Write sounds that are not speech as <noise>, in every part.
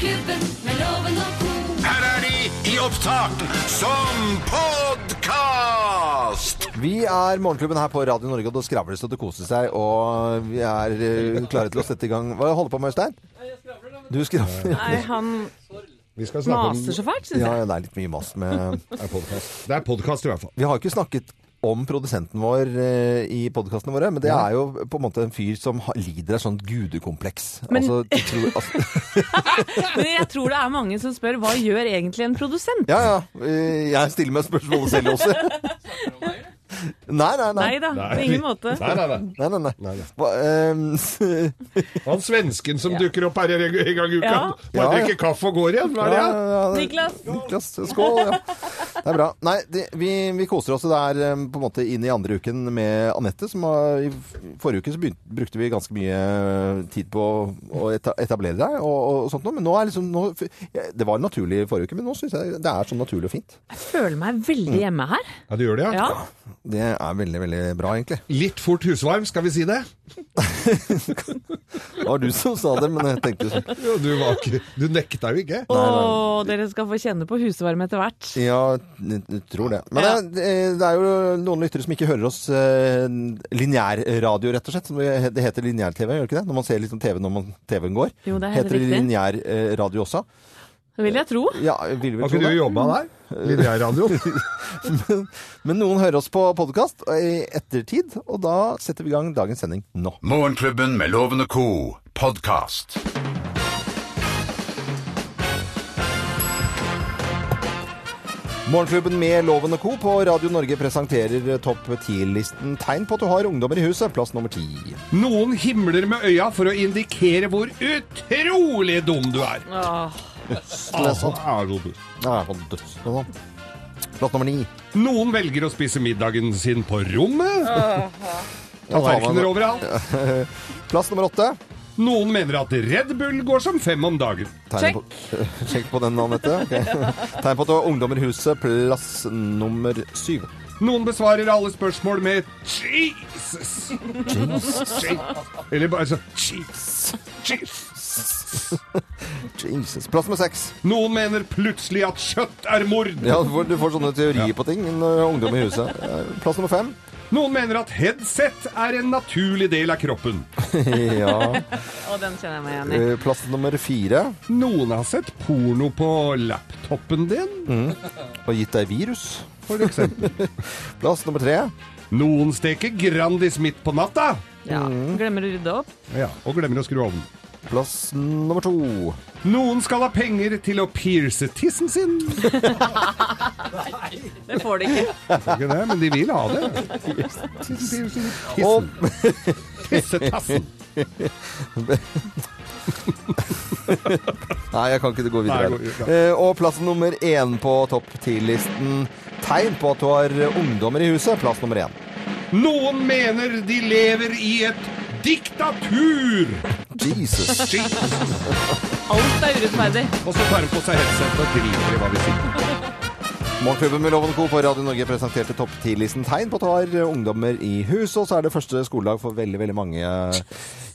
Morgenklubben med loven og ko. Her er de i opptak som podkast! Vi er Morgenklubben her på Radio Norge, og det skravles og det koser seg. Og vi er eh, klare til å sette i gang. Hva holder du på med, Øystein? Du skravler. Nei, han Vi skal snakke om maser så fælt, syns Ja, jeg. det er litt mye mas med Det er podkast Det podcast i hvert fall. Vi har ikke snakket om produsenten vår eh, i podkastene våre, men det er jo på en måte en fyr som lider av sånn gudekompleks. Men- Altså, jeg tror, altså, <laughs> Men jeg tror det er mange som spør hva gjør egentlig en produsent? ja, ja. eh, Jeg stiller meg spørsmålet selv også. <laughs> Nei, nei, nei. Nei da, på ingen måte. Nei, nei, nei. Nei, nei, nei. Nei, nei. Hva, um, <laughs> Han svensken som dukker opp her en gang i uka. Ja. Bare Ja, ja. drikker kaffe og går igjen. Hva er det? ja, Ja? ja, Niklas. Niklas, skål. Ja. Det er bra. Nei, det, vi, vi koser oss. Det er eh, på en måte inn i andre uken med Anette. Som har, I forrige uke så begynte, brukte vi ganske mye tid på å etablere deg og, og sånt noe. Men nå er liksom nå, Det var naturlig i forrige uke, men nå syns jeg det er sånn naturlig og fint. Jeg føler meg veldig hjemme her. Ja, du gjør det, ja? Ja. Det er veldig, veldig bra, egentlig. Litt fort husvarm, skal vi si det? <laughs> Det var du som sa det, men jeg tenkte sånn <laughs> Ja, du, var ikke, du nekta jo ikke. Å, dere skal få kjenne på husvarme etter hvert. Ja, jeg jeg tror det. Men Ja. det, det er jo noen lyttere som ikke hører oss eh, lineærradio, rett og slett. Det det heter lineær-TV, gjør det ikke det? Når man ser liksom TV når man, TV-en går. Jo, det er helt heter det riktig. lineær-radio også? Det vil jeg tro. Ja, vil vi Har tro ikke du jobba der? Lineærradio? <laughs> Men, men noen hører oss på podkast i ettertid, og da setter vi i gang dagens sending nå. Morgenklubben med Lovende og co. podkast. Morgenklubben med Loven og Co. på Radio Norge presenterer topp 10-listen tegn på at du har ungdommer i huset. Plass nummer ti. Noen himler med øya for å indikere hvor utrolig dum du er. Åh, Sånn. Ah, så dum. Ja, sånn døds- sånn. Plass nummer ni. Noen velger å spise middagen sin på rommet. Tallerkener overalt. <laughs> Plass nummer åtte. Noen mener at Red Bull går som fem om dagen. Tegn på, sjekk <laughs> på den, Anette. Okay. <laughs> Tegn på at du har ungdommer i huset. Plass nummer syv. Noen besvarer alle spørsmål med Jesus. Jesus. Eller bare sånn Jesus. Jesus. <laughs> Jesus. Plass nummer seks. Noen mener plutselig at kjøtt er mord. Ja, du får, du får sånne teorier på ting når du har ungdom i huset. <laughs> Eh, Plass nummer fem. Noen mener at headset er en naturlig del av kroppen. <laughs> Ja. og den kjenner jeg meg igjen i. Eh, Plass nummer fire. Noen har sett porno på laptopen din, Og gitt deg virus. for eksempel. Plass nummer tre. Noen steker Grandis midt på natta. Ja. Glemmer å rydde opp. Ja, og glemmer å skru ovnen. Plass nummer to. Noen skal ha penger til å pierce tissen sin. Nei, <laughs> Det får de ikke. Det får Ikke det, men de vil ha det. Tissen, tissen. <laughs> Tissetassen. Nei, jeg kan ikke gå videre. Nei, går, her. Eh, Og plass nummer én på topp ti-listen. Tegn på at du har ungdommer i huset. Plass nummer én. Noen mener de lever i et diktatur. Jesus. Alt er urettferdig. Og så tar hun på seg headset og driter i hva vi sier. Morgenklubben med Loven Co. på Radio Norge presenterte topp ti-listen tegn på at du har ungdommer i hus. Og så er det første skoledag for veldig, veldig mange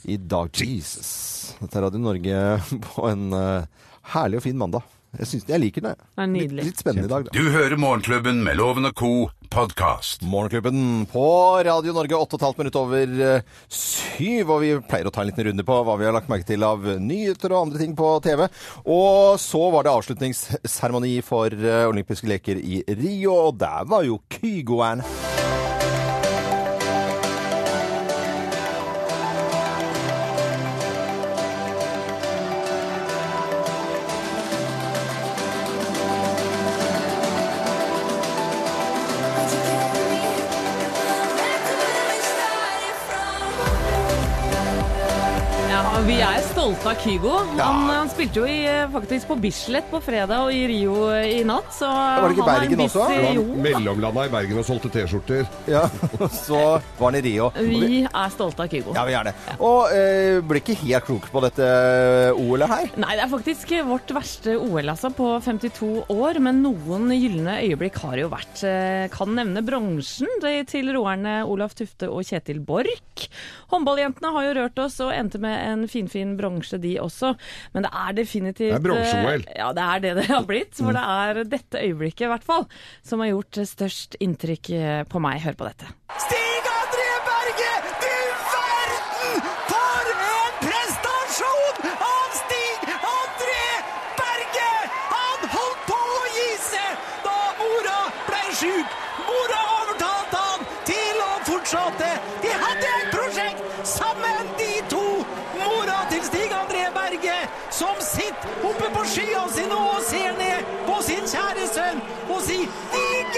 i dag. Jesus. Dette er Radio Norge <laughs> på en eh, herlig og fin mandag. Jeg, synes, jeg liker det. Det. Litt, litt spennende i dag, da. Du hører Morgenklubben med Loven og co. podkast. Morgenklubben på Radio Norge, 8,5 minutter over eh, syv. Og vi pleier å ta en liten runde på hva vi har lagt merke til av nyheter og andre ting på TV. Og så var det avslutningsseremoni for eh, olympiske leker i Rio, og der var jo Kygoen. Vi er stolte av Kygo. Han, han spilte jo i, eh, faktisk på Bislett på fredag og i Rio i natt. Så Var det ikke Bergen viss- også? Jo, Mellomlanda i Bergen og solgte T-skjorter. Ja, og så var han i Rio. Vi- er stolte av Kygo. Ja, vi er det. Og eh, ble ikke helt klok på dette eh, OL-et her. Nei, det er faktisk vårt verste OL altså, på 52 år, men noen gylne øyeblikk har jo vært. Eh, Kan nevne bronsen til roerne Olaf Tufte og Kjetil Borch. Håndballjentene har jo rørt oss og endte med en finfin bronse, de også. Men det er definitivt Det er bronse-OL. eh, Ja, det er det det har blitt. For det er dette øyeblikket, i hvert fall, som har gjort størst inntrykk eh, på meg. Hør på dette. Stig skyene sine og ser ned på sin kjære sønn og sier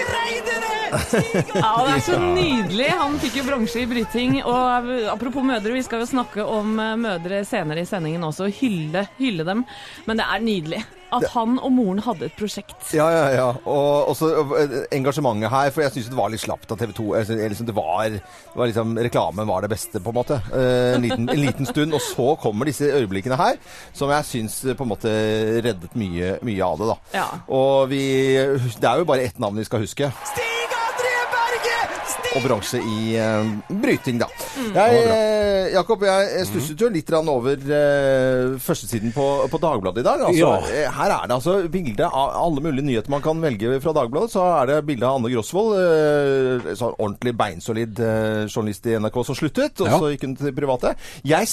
greide det!' Ja, det er så nydelig. Han fikk jo bronse i bryting. Og eh, apropos mødre, vi skal jo snakke om eh, mødre senere i sendingen også, og hylle, hylle dem. Men det er nydelig at han og moren hadde et prosjekt. Ja, ja, ja. Og også eh, engasjementet her, for jeg syns det var litt slapt av TV 2. Liksom, det var, det var liksom, Reklamen var det beste, på en måte. Eh, en, liten, en liten stund. Og så kommer disse øyeblikkene her, som jeg syns på en måte reddet mye, mye av det, da. Ja. Og vi Det er jo bare ett navn vi skal huske. Berge! Stig Og bronse i uh, bryting, da. Jeg, eh, Jakob, jeg jeg stusset jo litt over eh, førstesiden på, på Dagbladet i dag. Altså, Ja. eh, Her er det altså bilde av alle mulige nyheter man kan velge fra Dagbladet. Så er det bilde av Anne Grosvold, eh, sånn ordentlig beinsolid journalist i NRK som sluttet, og Ja. så gikk hun til private. Jeg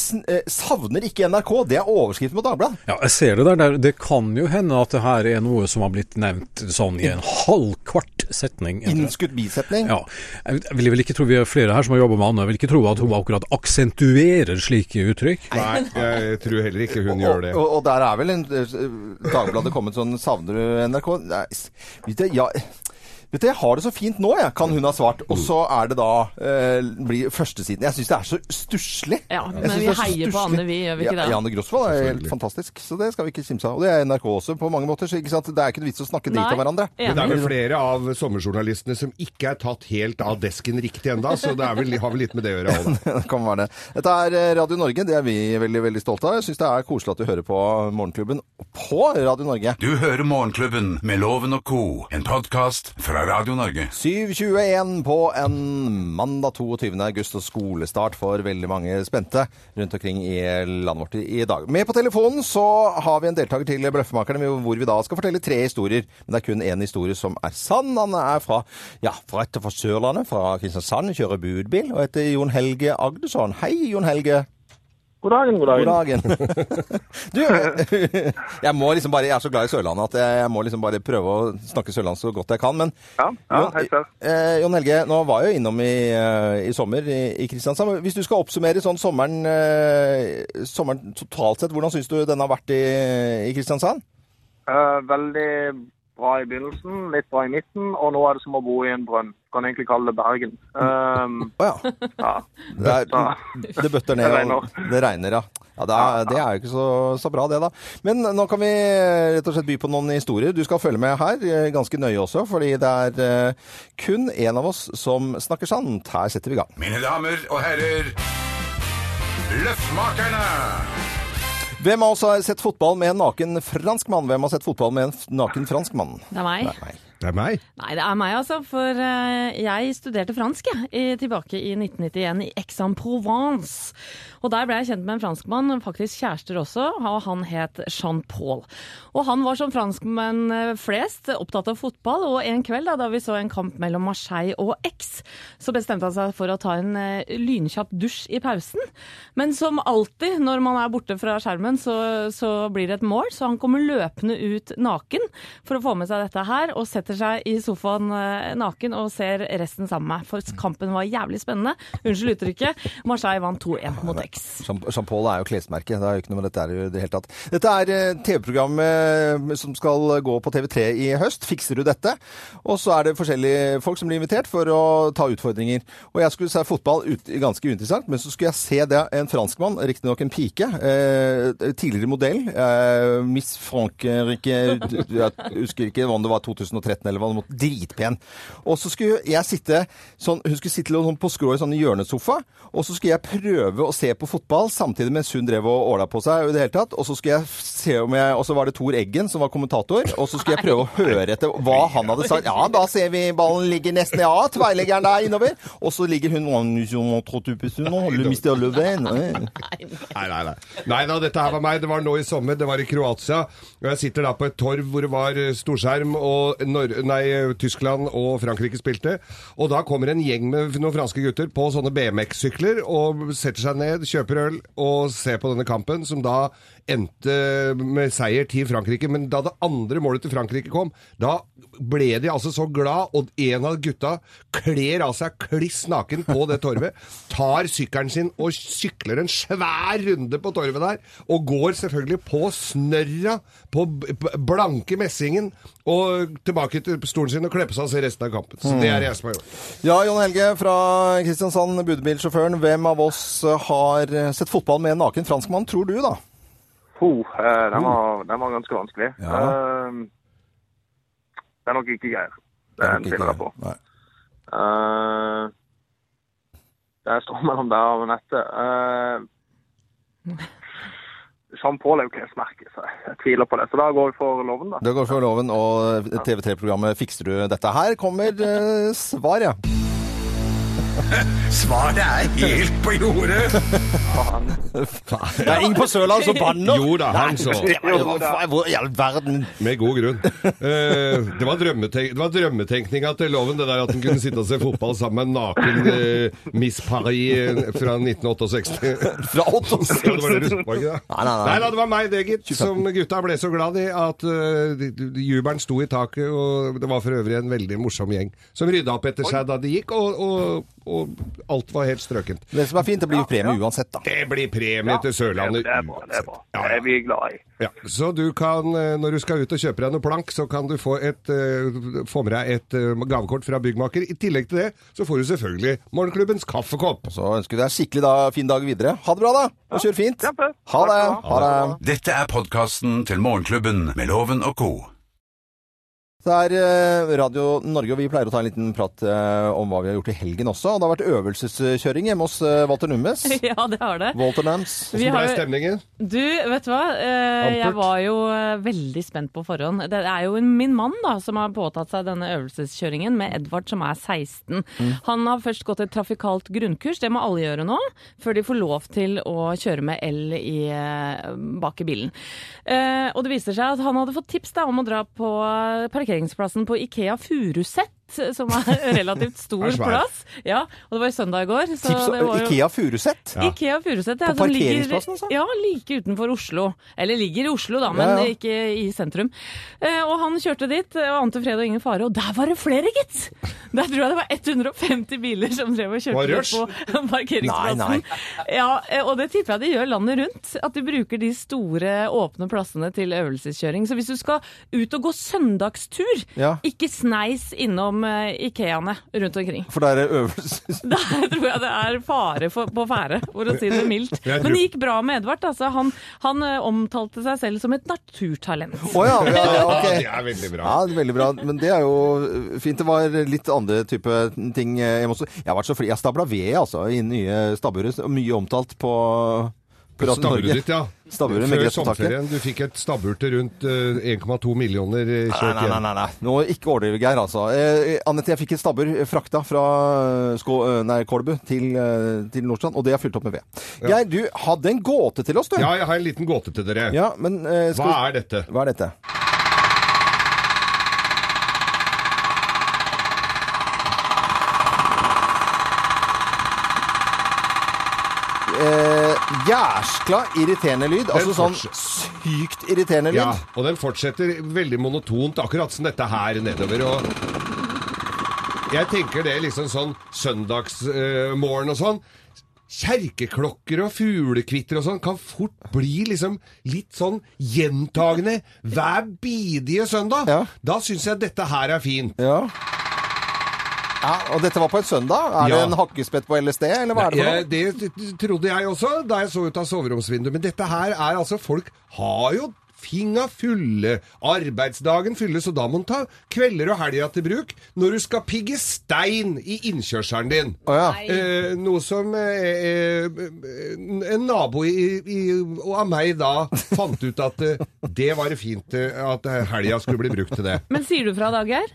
savner ikke NRK. Det er overskriften på Dagbladet. Ja, jeg ser det der, der. Det kan jo hende at det her er noe som har blitt nevnt sånn i en halvkvart setning. Innskutt bisetning. Ja. Jeg vil vel ikke tro vi er flere her som har jobba med Anne. Jeg vil ikke tro at hun akkurat aksentuerer slike uttrykk. Nei, jeg tror heller ikke hun gjør det. Og, og, og der er vel en eh, Dagbladet kommet sånn Savner du NRK? Nei, ja, vet du, jeg har det så fint nå, jeg, kan hun ha svart. Og så er det da eh, blir førstesiden. Jeg syns det er så stusslig. Ja, men vi er heier på. Anne, vi, gjør vi ikke det? Ja, Janne Grosvold er helt fantastisk, så det skal vi ikke kimse av. Og det er NRK også på mange måter, så ikke sant? det er ikke noe vits å snakke dritt om hverandre. Men det er vel flere av sommerjournalistene som ikke er tatt helt av desken riktig enda, så det er vel, har vel litt med det å gjøre òg, da. <laughs> Det kan være det. Dette er eh, Radio Norge, det er vi veldig veldig stolte av. Jeg syns det er koselig at du hører på Morgenklubben på Radio Norge. Du hører Morgenklubben med Loven og Co., en podkast fra Radio Norge. 7.21 på en mandag 22. august og skolestart for veldig mange spente rundt omkring i landet vårt i dag. Med på telefonen så har vi en deltaker til Bløffmakerne, hvor vi da skal fortelle tre historier. Men det er kun én historie som er sann. Han er fra, ja, fra etter fra Sørlandet, fra Kristiansand, kjører budbil og heter Jon Helge Agdesson. Hei, Jon Helge. God dagen, god God dagen. dagen. <laughs> Du, <laughs> jeg må liksom bare, jeg er så glad i Sørlandet at jeg, jeg må liksom bare prøve å snakke sørlandsk så godt jeg kan. Men Ja, ja, Jon, eh, Jon Helge, nå var jeg jo innom i, eh, i sommer i, i Kristiansand. Hvis du skal oppsummere sånn sommeren, eh, sommeren totalt sett, hvordan syns du den har vært i, i Kristiansand? Eh, veldig bra i begynnelsen, litt bra i midten, og nå er det som å bo i en brønn. Kan egentlig kalle det Bergen. Um, oh, ja. ja. Det, er, det bøtter ned. Det regner. og Det regner, ja. ja det, er, det er jo ikke så, så bra, det, da. Men nå kan vi rett og slett by på noen historier. Du skal følge med her, eh, ganske nøye også, fordi det er uh, kun en av oss som snakker sant. Her setter vi i gang. Mine damer og herrer, Løffmakerne! Hvem av oss har sett fotball med en naken franskmann? Hvem har sett fotball med en naken franskmann? Det er meg. Det er meg. Det er meg. Nei, det er meg, altså. For eh, jeg studerte fransk jeg, tilbake i 1991 i Aix-en-Provence. Og der ble jeg kjent med en franskmann, faktisk kjærester også, og han het Jean-Paul. Og han var som franskmenn eh, flest opptatt av fotball, og en kveld da, da vi så en kamp mellom Marseille og Aix, så bestemte han seg for å ta en eh, lynkjapp dusj i pausen. Men som alltid når man er borte fra skjermen, så, så blir det et mål, så han kommer løpende ut naken for å få med seg dette her, og setter seg i sofaen eh, naken og ser resten sammen med meg. For kampen var jævlig spennende. Unnskyld uttrykket. Marseille vant 2-1 mot X. Jean- Jean-Paul er jo klesmerke. Det er jo ikke noe med dette i det hele tatt. Dette er eh, TV-programmet som skal gå på TV3 i høst. Fikser du dette? Og så er det forskjellige folk som blir invitert for å ta utfordringer. Og jeg skulle se fotball ut, ganske uinteressant, men så skulle jeg se det en franskmann, riktignok en pike, eh, tidligere modell, eh, Miss Frankrike, jeg husker ikke om det var 2013 eller hva, det måtte. dritpen. Og så skulle jeg sitte sånn, hun skulle sitte sånn på skrå i sånn hjørnesofa, og så skulle jeg prøve å se på fotball samtidig mens hun drev og åla på seg i det hele tatt, og så skulle jeg se om jeg Og så var det Tor Eggen som var kommentator, og så skulle jeg prøve å høre etter hva han hadde sagt. Ja, da ser vi ballen ligger nesten Ja, tverrleggeren der innover. Og så ligger hun Le Mister Löwen. Nei, nei, nei. Nei da, dette her var meg. Det var nå i sommer. Det var i Kroatia. Og jeg sitter da på et torv hvor det var eh, storskjerm, og Nor nei, Tyskland og Frankrike spilte. Og da kommer en gjeng med noen franske gutter på sånne BMX-sykler og setter seg ned, kjøper øl og ser på denne kampen, som da endte med seier til Frankrike. Men da det andre målet til Frankrike kom, da ble de altså så glad, og en av gutta kler av seg kliss naken på det torvet, tar sykkelen sin og sykler en svær runde på torvet der, og går selvfølgelig på snørra, på blanke messingen, og tilbake til stolen sin og kle på seg og se resten av kampen. Så det er det jeg som har gjort. Ja, Jon Helge fra Kristiansand, budbilsjåføren. Hvem av oss har sett fotball med en naken franskmann, tror du, da? Puh, eh, den, var, den var ganske vanskelig. Ja. Eh, det er nok ikke Geir. Det er en tviler jeg på. Eh, det står mellom der og nettet. Jean-Paul er jo klesmerke, så jeg tviler på det. Så da går vi for loven, da. Det går for loven, og TV3-programmet Fikser du dette her? Kommer svar, ja. <laughs> Svaret er helt på jordet. Det er ingen på Sørlandet som banner! Jo da, han så. Hvor i all verden Med god grunn. Eh, det, var drømmetenk det var drømmetenkninga til loven, det der at han kunne sitte og se fotball sammen med en naken eh, Miss Paris eh, fra 1968. <laughs> Fra 68? Ja, det var det var ikke det? Nei, nei, nei. Nei da, det var meg det, gitt. Som gutta ble så glad i at uh, jubelen sto i taket, og det var for øvrig en veldig morsom gjeng som rydda opp etter seg da de gikk, og, og, og alt var helt strøkent. Det som er fint, det blir jo premie uansett, da. Det blir premie til Sørlandet. Det er bra. Det er bra. Ja, Det er vi glad i. Ja, så du kan, eh, når du skal ut og kjøpe deg noe plank, så kan du få, et, eh, få med deg et eh, gavekort fra byggmaker. I tillegg til det, så får du selvfølgelig Morgenklubbens kaffekopp. Så ønsker vi deg skikkelig da, fin dag videre. Ha det bra, da! Og kjør fint. Ha det! Ha. det. Dette er podkasten til Morgenklubben med Loven og co. Det er eh, Radio Norge, og vi pleier å ta en liten prat eh, om hva vi har gjort i helgen også. Og det har vært øvelseskjøring hjemme hos eh, Walter Nummes. <laughs> Ja, det har det. Walter Nums. Hvordan har ble stemningen? Du, vet du hva? Eh, jeg var jo veldig spent på forhånd. Det er jo min mann da, som har påtatt seg denne øvelseskjøringen med Edvard som er 16. Han har først gått et trafikalt grunnkurs, det må alle gjøre nå, før de får lov til å kjøre med el i, bak i bilen. Eh, og det viser seg at han hadde fått tips da, om å dra på parkeringsplassen på Ikea Furuset, som er <laughs> relativt stor Er plass. Ja, og det var i søndag i går. Så Tips det var jo... Ikea Furuset. Ja. Ikea Furuset, ja, På som ligger parkeringsplassen, altså? Ja, like utenfor Oslo. Eller ligger i Oslo, da, men Ja, ja. ikke i sentrum. Eh, og han kjørte dit, og ante fred og ingen fare, og der var det flere, gitt! Der tror jeg det var 150 biler som drev og kjørte på <laughs> parkeringsplassen. Nei, Ja, eh, og det tipper jeg de gjør landet rundt. At de bruker de store, åpne plassene til øvelseskjøring. Så hvis du skal ut og gå søndagstur, ikke sneis innom eh, Ikeaene rundt omkring. For det er øvelse... <laughs> Der tror jeg det er fare for, på ferde, for å si det mildt. Men det gikk bra med Edvard. Altså, han han eh, omtalte seg selv som et naturtalent. Å ja, ja, ja, Ja, det er veldig bra. Ja, det er veldig bra. Men det er jo fint. Det var litt andre type ting Jeg, hjemme. Jeg har vært så fri. Jeg stabla ved, altså, i nye stabburet. Mye omtalt på, Stabburet Norge. ditt, ja. Stabburet med Før gress på taket. sommerferien. Du fikk et stabbur til rundt eh, 1,2 millioner eh, kjørt nei, nei, hjem. nei, nei. Nå ikke overdriv, Geir, altså. Eh, Anette, jeg fikk et stabbur frakta fra eh, Skå, eh, nei, Kolbu til, eh, til Nordstrand, og det er fylt opp med ved. Geir, du hadde en gåte til oss, du. Ja, jeg har en liten gåte til dere. Ja, men eh, skal Hva er dette? Hva er dette? Eh, jæskla irriterende lyd. Altså sånn sykt irriterende lyd. Ja, og den fortsetter veldig monotont, akkurat som dette her nedover. Og jeg tenker det liksom sånn søndagsmorgen og sånn. Kjerkeklokker og fuglekvitter og sånn kan fort bli liksom litt sånn gjentagende hver bidige søndag. Ja. Da syns jeg dette her er fint. Ja. Ja. Og dette var på et søndag? Er det en hakkespett på LSD, eller hva er det for noe? Jeg, det trodde jeg også da jeg så ut av soveromsvinduet. Men dette her er altså Folk har jo finga fulle, arbeidsdagen fylle, så da må du ta kvelder og helga til bruk når du skal pigge stein i innkjørselen din. Å ja. Eh, noe som eh, eh, en nabo i, i, og av meg da fant ut at eh, det var fint eh, at helga skulle bli brukt til det. Men sier du fra, Daggeir?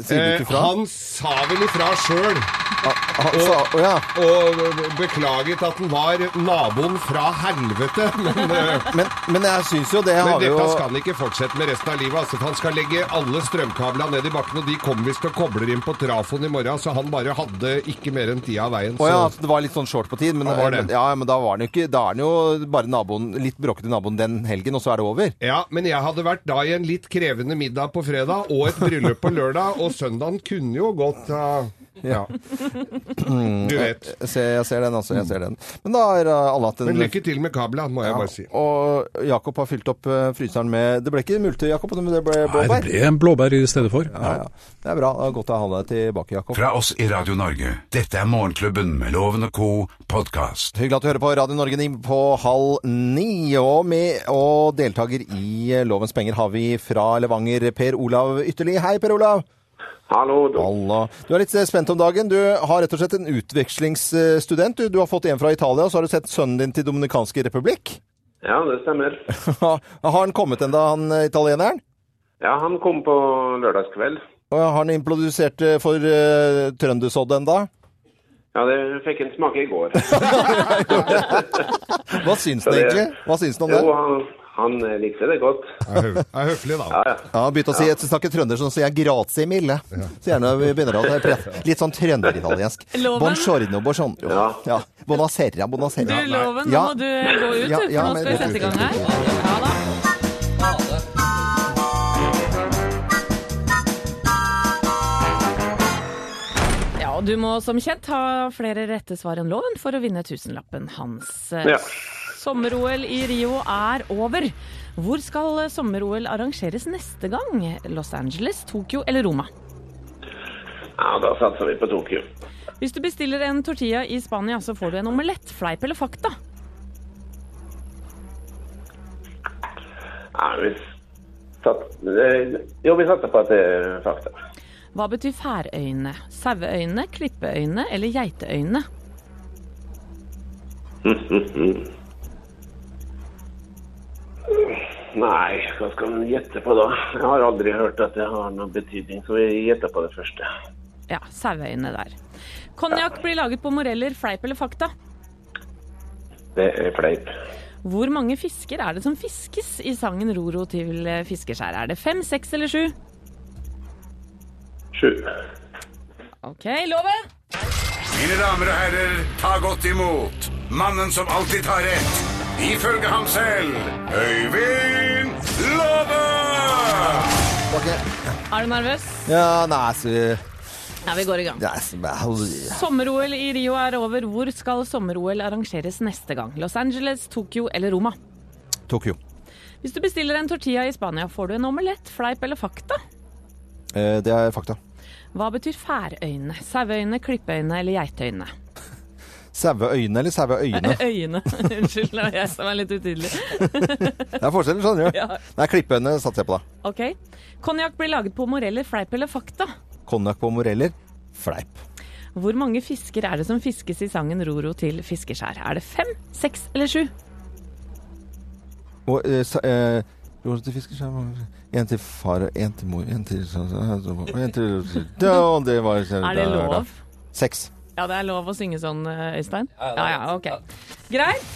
Sier du Eh, ikke fra? han sa vel ifra sjøl, Han sa, å ja. og beklaget at han var naboen fra helvete. <laughs> Men, eh, Men, men jeg syns jo det men har vi jo dette skal han ikke fortsette med resten av livet. Altså, for han skal legge alle strømkablene ned i bakken, og de kommer visst og kobler inn på trafoen i morgen, så han bare hadde ikke mer enn tida av veien. Å ja, så- altså, det var litt sånn short på tid, men, Det var det. men- ja, men da var den jo ikke Da er den jo bare naboen, litt bråkete naboen den helgen, og så er det over. Ja, men jeg hadde vært da i en litt krevende middag på fredag og et bryllup på lørdag, og søndagen kunne jo gått uh, Ja. Du vet. Jeg ser, jeg ser den, altså. Jeg ser den. Men da har uh, alle hatt en Men lykke til med kabla, må jeg bare si. Og Jakob har fylt opp uh, fryseren med Det ble ikke multe, Jakob, men det ble blåbær? Nei, det ble en blåbær i stedet for. Ja, ja. Det er bra. Det er godt å ha deg tilbake, Jakob. Fra oss i Radio Norge. Dette er Morgenklubben med Loven og co. podkast. Hyggelig at du hører på Radio Norge på halv ni. Og med og deltaker i Lovens penger har vi fra Levanger Per Olav Ytterli. Hei, Per Olav. Hallo. du. Halla. Du er litt eh, spent om dagen. Du har rett og slett en utvekslingsstudent. Du, du har fått en fra Italia, og så har du sett sønnen din til Dominikanske republikk. Ja, det stemmer. <laughs> har han kommet ennå, han eh, italieneren? Ja, han kom på lørdagskveld. Og har han improdusert eh, for uh, trøndersodd ennå? Ja, det fikk en smake i går. <laughs> <laughs> Hva syns han egentlig? Hva syns han om Jo, det? han, han eh, likte det godt. Er hø- er høflig, da. Ja, ja. Ja, begynte å si, jeg snakker trønder, så sier jeg grazie mille. Så gjerne vi begynner å prate litt sånn trønderitaliensk. <laughs> Loven? Buongiorno, buongiorno. Ja. Ja. Buonasera, Du, buonasera. Loven, nå må du gå ut, Ja, ja, for ja, nå skal vi sette i gang her. Ja da. Ja, og du må som kjent ha flere rette svar enn loven for å vinne tusenlappen hans. Ja. Sommer-OL i Rio er over. Hvor skal sommer-OL arrangeres neste gang? Los Angeles, Tokyo eller Roma? ja, da satser vi på Tokyo. Hvis du bestiller en tortilla i Spania, så får du en omelett. Fleip eller fakta? Ja, vi sat, eh, jo, vi satser på at det er fakta. Hva betyr færøyne? Saueøyne, klippeøyne eller geiteøyne? <laughs> Nei, hva skal man gjette på da? Jeg har aldri hørt at det har noen betydning, så vi gjetter på det første. Ja, saueøyne der. Konjakk blir laget på moreller, fleip eller fakta? Det er fleip. Hvor mange fisker er det som fiskes i sangen Roro til fiskeskjær? Er det fem, seks eller sju? Sju. OK, loven! Mine damer og herrer, ta godt imot mannen som alltid tar rett. Ifølge ham selv Øyvind Love! Okay. Er du nervøs? Ja, nei, så Ja, vi går i gang. Nei, Sommer-OL i Rio er over. Hvor skal sommer-OL arrangeres neste gang? Los Angeles, Tokyo eller Roma? Tokyo. Hvis du bestiller en tortilla i Spania, får du en omelett, fleip eller fakta? Eh, det er fakta. Hva betyr færøyne? Saueøyne, klippeøyne eller geiteøyne? Saueøyne eller saueøyne? <laughs> Øyne. Unnskyld, det var jeg som var litt utydelig. <laughs> Det er forskjellen, skjønner du. <laughs> Ja. Nei, klippeøyne satser jeg på, da. Ok. Konjakk blir laget på moreller, fleip eller fakta? Konjakk på moreller. Fleip. Hvor mange fisker er det som fiskes i sangen Roro til fiskeskjær? Er det fem, seks eller sju? Og eh, sa- eh, Roro til fiskeskjær En til far, og en til mor, en til En til Ja, til, det var Er det lov? Seks. Ja, det er lov å synge sånn, eh, Øystein? Ja, ja, ok. Greit.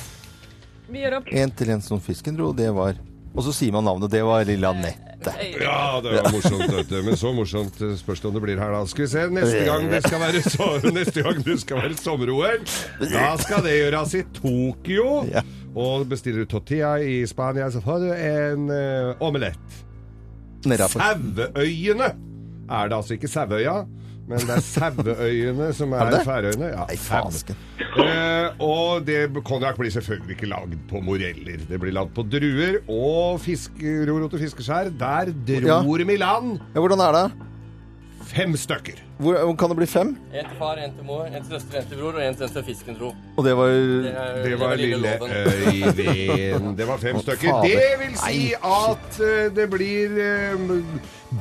Vi gjør opp. En til en som fisken dro, det var Og så sier man navnet. Det var lille Anette. Ja, det var morsomt. Men så morsomt eh, spørs det om det blir her, da. Skal vi se. Neste gang det skal være, so <laughs> neste gang det skal være sommer-OL, da skal det gjøres i Tokyo. Ja. Og bestiller du tortilla i Spania, så får du en uh, omelett. Saueøyene er det altså ikke Sauøya, men det er Saueøyene som Er er? Færøyene. Ja, Nei, fasken. Eh, og det, konjakk blir selvfølgelig ikke lagd på moreller. Det blir lagd på druer og fisk, rorot og fiskeskjær. Der Ja. dror i land Ja, hvordan er det? fem stykker. Hvor, kan det bli fem? En til far, en til mor, en til søster, en til bror og en til den som fisken dro. Og det var er- Det var lille. Øyvind. Det var fem stykker. fader. Det vil si at eh, det blir eh,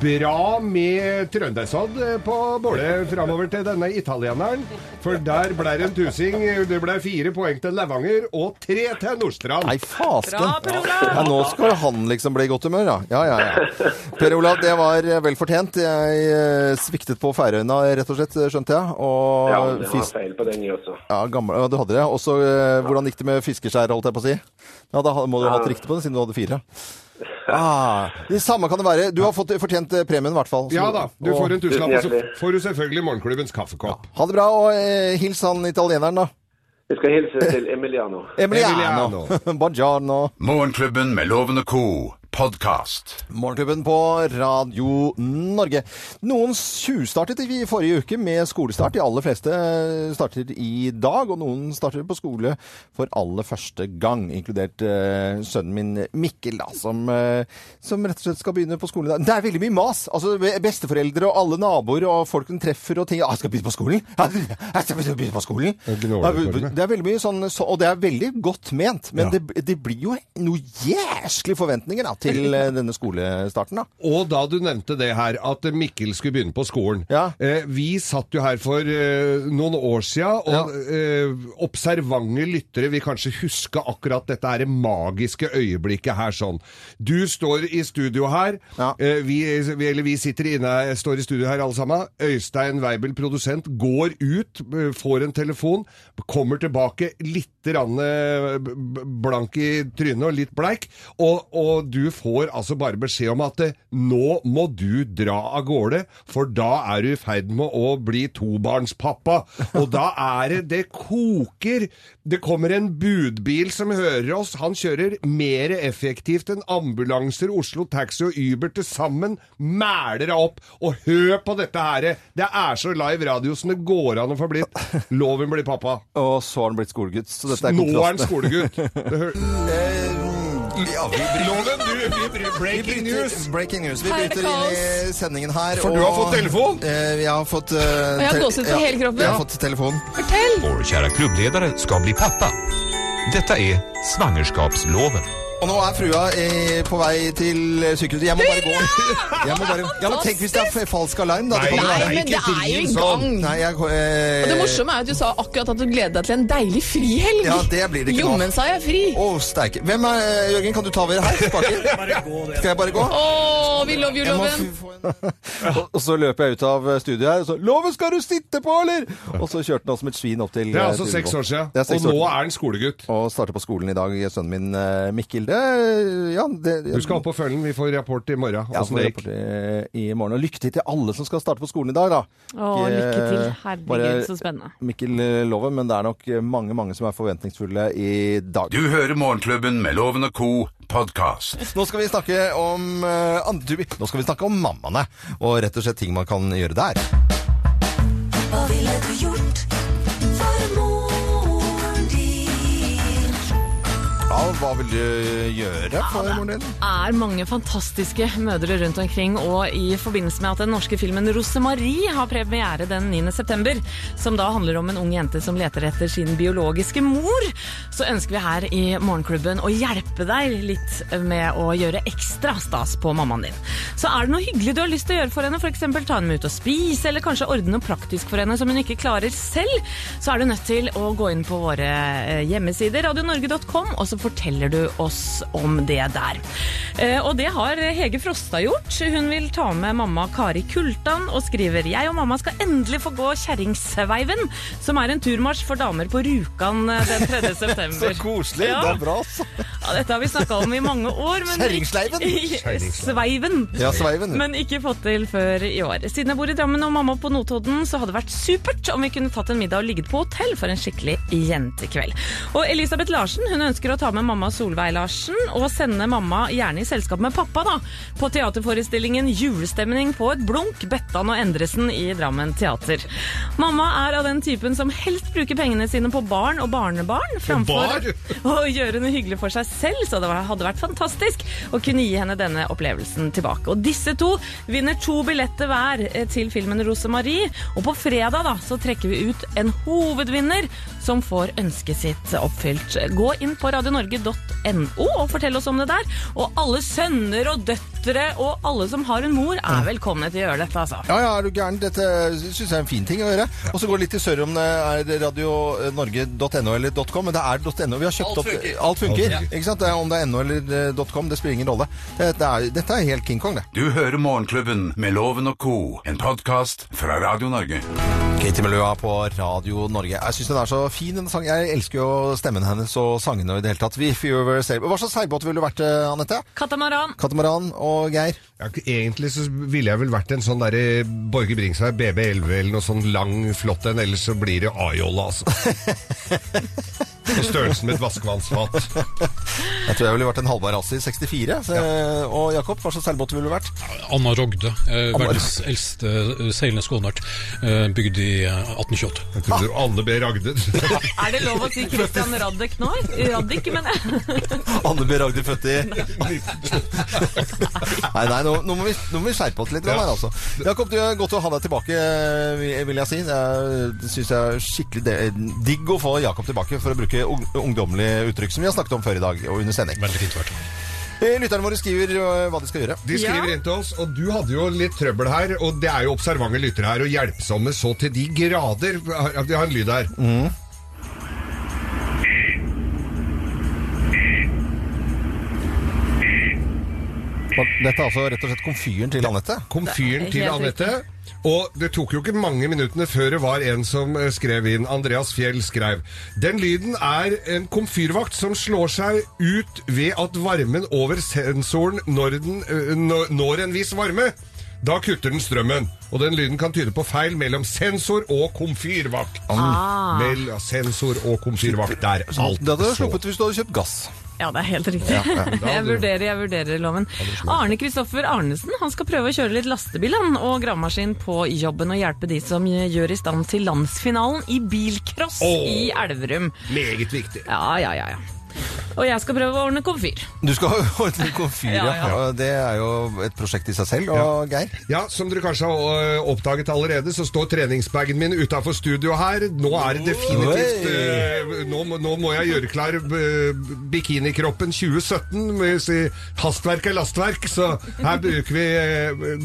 bra med trøndersodd eh, på Båle framover til denne italieneren. For der ble det en tusing. Det ble fire poeng til Levanger og tre til Nordstrand. Nei, fasken. Bra, Per Olav! Ja, nå skal han liksom bli i godt humør, ja. Ja, ja, ja. Per Olav, det var eh, vel fortjent. Jeg eh, sviktet på Færøyene, rett og slett, skjønte jeg. Og Ja, det var feil på den, jeg også. Ja, gammel, ja, du hadde det. Og så eh, hvordan gikk det med fiskeskjær, holdt jeg på å si? Ja, da må du ha hatt riktig på det, siden du hadde fire. <laughs> Ah, det samme kan det være. Du har fått fortjent eh, premien, i hvert fall. Ja da, du og- får en tusenlapp, og så får du selvfølgelig morgenklubbens kaffekopp. Ha det bra, og eh, hils han italieneren, da. Jeg skal hilse til Emiliano. Emiliano. <laughs> Buongiorno. Morgenklubben med lovende ko Co. podkast. Morgenklubben på Radio Norge. Noen tjuvstartet i forrige uke med skolestart. De aller fleste starter i dag, og noen starter på skole for aller første gang. Inkludert uh, sønnen min Mikkel, da, som, uh, som rett og slett skal begynne på skole. Det er veldig mye mas. Altså Besteforeldre og alle naboer og folk hun treffer og ting. Ah, 'Jeg skal begynne på skolen!' <laughs> 'Jeg skal begynne på skolen!' Det. Det er veldig mye sånn, så, og det er veldig godt ment. Men Ja. det, det blir jo noe jæsklige forventninger da, til eh, denne skolestarten. da. Og da du nevnte det her, at Mikkel skulle begynne på skolen. Ja. Eh, vi satt jo her for eh, noen år siden, og eh, observante lyttere vil kanskje huske akkurat dette her magiske øyeblikket her sånn. Du står i studio her, Ja. eh, vi, vi, eller vi sitter inne, står i studio her alle sammen. Øystein Weibel, produsent, går ut, eh, får en telefon, kommer tilbake litt blank i trynet og litt bleik, og, og du får altså bare beskjed om at eh, nå må du dra av gårde, for da er du i ferd med å bli tobarnspappa. Og da er det Det koker! Det kommer en budbil som hører oss. Han kjører mer effektivt enn ambulanser, Oslo Taxi og Uber til sammen. Mæler deg opp. Og hør på dette her! Det er så live radio som det går an å få blitt. Loven blir pappa. Og så har han blitt skolegutt. Så dette er Nå er han skolegutt. Det <laughs> Loven, du! vi- Breaking vi news! Breaking news. Vi er bryter inn i sendingen her. For du har fått telefon? Vi jeg har fått uh, jeg har gåsehud på hele kroppen. Vi har fått telefon. Fortell! Vår kjære klubbleder skal bli pappa. Dette er svangerskapsloven. Og nå er frua eh, på vei til sykehuset. Jeg må bare gå. Jeg må bare... <laughs> Ja, men tenk hvis det er falsk alarm, da. Det kan jo Nei, være. men det er jo i sånn. gang. Nei, jeg, eh, Og det morsomme er at du sa akkurat at du gleder deg til en deilig frihelg. Ja, det blir det ikke nå. Jommen sa jeg fri. Å, steike. Hvem er Jørgen, kan du ta over her? <laughs> Spaken? Skal jeg bare gå? Å, vi love you, Jeg må loven. f- få en- <laughs> Og- Og så løper jeg ut av studioet her, og så 'Loven, skal du sitte på, eller?' Og så kjørte han som et svin opp til Det er eh, altså seks år siden, Det er seks og nå er han skolegutt. Og starter på skolen i dag, sønnen min eh, Mikkel. Det, ja, det, Du skal opp på følgen. Vi får rapport i morgen. ja, får rapport i, i morgen. Og lykke til til alle som skal starte på skolen i dag, da. Å, lykke til. eh, bare Herregud, så spennende. Mikkel eh, Loven, men det er nok eh, mange, mange som er forventningsfulle i dag. Du hører Morgenklubben med Loven og Co. Podcast. Nå skal vi snakke om uh, Nå skal vi snakke om mammaene, og rett og slett ting man kan gjøre der. Hva ville du gjort Ja, hva vil du gjøre for moren din? er mange fantastiske mødre rundt omkring, og i forbindelse med at den norske filmen Rosemarie har premiere den 9. september, som da handler om en ung jente som leter etter sin biologiske mor, så ønsker vi her i Morgenklubben å hjelpe deg litt med å gjøre ekstra stas på mammaen din. Så er det noe hyggelig du har lyst til å gjøre for henne, f.eks. ta henne med ut og spise, eller kanskje ordne noe praktisk for henne som hun ikke klarer selv, så er du nødt til å gå inn på våre eh, hjemmesider, radionorge.com, og så forteller du oss om det der. Eh, Og det har Hege Frosta gjort. Hun vil ta med mamma Kari Kultan og skriver Jeg og mamma skal endelig få gå Kjerringsveiven, som er en turmarsj for damer på Rjukan eh, den 3. <laughs> september. Så koselig. Ja. Det er bra, altså. Ja, dette har vi snakka om i mange år. men Kjerringsleiven? <laughs> Sveiven. Ja, Sveiven. Men ikke fått til før i år. Siden jeg bor i Drammen og mamma på Notodden, så hadde det vært supert om vi kunne tatt en middag og ligget på hotell for en skikkelig jentekveld. Og Elisabeth Larsen hun ønsker å ta med mamma Solveig Larsen og sende mamma gjerne i selskap med pappa da, på teaterforestillingen Julestemning på et blunk, Bettan og Endresen i Drammen teater. Mamma er av den typen som helst bruker pengene sine på barn og barnebarn, framfor <laughs> å gjøre noe hyggelig for seg selv, så det hadde vært fantastisk å kunne gi henne denne opplevelsen tilbake. Og disse to vinner to billetter hver eh, til filmen Rosemarie, og på fredag da, så trekker vi ut en hovedvinner som får ønsket sitt oppfylt. Gå inn på radionorge.no og fortell oss om det der. Og alle sønner og døtre og alle som har en mor er velkomne til å gjøre dette, altså. Ja, ja, er du gæren? Dette syns jeg er en fin ting å gjøre. Og så går det litt til sør om det er radionorge.no eller .com, men det er .no. Vi har kjøpt Alt opp funker. Alt funker. Ja. Ikke sant? Er, om det er .no eller eh, .com, det spiller ingen rolle. Det, det er, dette er helt King Kong, det. Du hører Morgenklubben med Loven og co., en podkast fra Radio Norge. Katie Melua på Radio Norge. Jeg syns den er så fin, denne sangen. Jeg elsker jo stemmen hennes og sangene og i det hele tatt. If you were Hva slags seilbåt ville du vært, eh, Anette? Katamaran. Katamaran og Geir? Ja, egentlig så ville jeg vel vært en sånn derre Borge Bringsvær BB11 eller noe sånn lang, flott en, ellers så blir det A-jolle, altså. <laughs> På størrelsen med et vaskevannsfat. Jeg tror jeg ville vært en Halvard i 64. Så, Og Jakob, hva slags seilbåt ville du vært? Anna Rogde, eh, Anna- verdens eldste eh, seilende skånert, eh, bygd i eh, 1828. Jeg trodde Anne B. Ragde. <laughs> Er det lov å si Christian Raddik nå? Raddik, mener jeg. <laughs> Anne B. Ragde født i Nei, nei, nå, nå, må vi, nå må vi skjerpe oss litt. Ja. Her, altså. Jakob, det er godt å ha deg tilbake, vil- jeg si. Jeg- Det syns jeg er skikkelig digg å få Jakob tilbake, for å bruke ung, ungdommelig uttrykk som vi har snakket om før i dag og under sending. Veldig fint vært. Eh, Lytterne våre skriver eh, hva de skal gjøre. De skriver inn til oss, og du hadde jo litt trøbbel her, og det er jo observante lyttere her, og hjelpsomme så til de grader. Vi har en lyd her. Dette er altså rett og slett komfyren til Anette. Komfyren til Anette. Og det tok jo ikke mange minuttene før det var en som eh, skrev inn. Andreas Fjell skrev. Den lyden er en komfyrvakt som slår seg ut ved at varmen over sensoren når den eh, når- når en viss varme. Da kutter den strømmen. Og den lyden kan tyde på feil mellom sensor og komfyrvakt. Ah. Mellom sensor og komfyrvakt. Der. Alt Det hadde du sluppet hvis du hadde kjøpt gass. Ja, det er helt riktig. Ja, ja, <laughs> jeg vurderer, jeg vurderer loven. Arne Kristoffer Arnesen han skal prøve å kjøre litt lastebil han, og gravemaskin på jobben og hjelpe de som gjør i stand til landsfinalen i bilcross oh, i Elverum. Meget viktig. Ja, ja, ja, ja. Og jeg skal prøve å ordne komfyr. Du skal <laughs> ordne komfyr, ja. Ja, ja. Det er jo et prosjekt i seg selv. Og Geir? Ja, som dere kanskje har oppdaget allerede, så står treningsbagen min utafor studio her. Nå er det definitivt uh, nå, må- nå må jeg gjøre klar ø, bikinikroppen 2017. Med si, hastverk er lastverk, så her bruker vi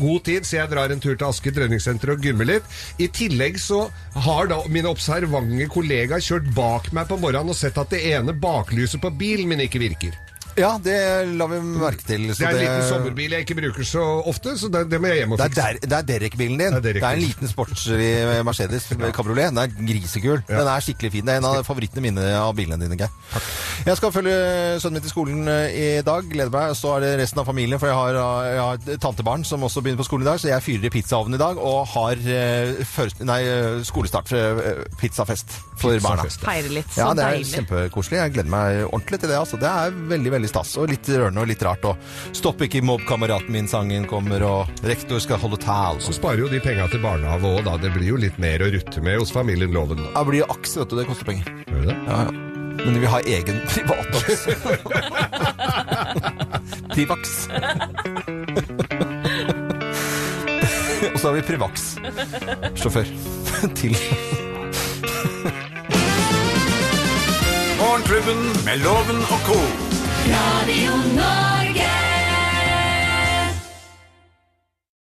god tid. Så jeg drar en tur til Asker treningssenter og gymmer litt. I tillegg så har da mine observante kollegaer kjørt bak meg på morgenen og sett at det ene baklyset på bilen min ikke virker. Ja, det la vi merke til. så Det er en liten sommerbil jeg ikke bruker så ofte, så det, det må jeg hjem og Det er, fikse. der, det er Derek-bilen din. Det er Det er, en liten sportslig Mercedes kabriolet. Den er grisekul. Den er skikkelig fin. Det er en av favorittene mine av bilene dine, Geir. Jeg skal følge sønnen min til skolen eh, i dag. Gleder meg. Så er det resten av familien, for jeg har, jeg har et tantebarn som også begynner på skolen i dag. Så jeg fyrer i pizzaovnen i dag og har eh, først, nei, eh, skolestart, eh, pizzafest for barna. Pizzafest, Feire litt. Så Ja, det er deilig. kjempekoselig. Jeg gleder meg ordentlig til det. Altså. Det er veldig veldig stas og litt rørende og litt rart. Og 'Stopp ikke mobb-kameraten min'-sangen kommer, og 'Rektor skal holde tale. Så sparer jo de penga til barnehage òg, da. Det blir jo litt mer å rutte med hos familien Loven. Da. Det blir jo aks, vet du. Det koster penger. Gjør det det? Ja, ja. Men vi har egen <laughs> privataks. Privax. <laughs> <laughs> og så har vi Privax. Sjåfør. Til Morgenklubben med Loven og co. Radio Norge.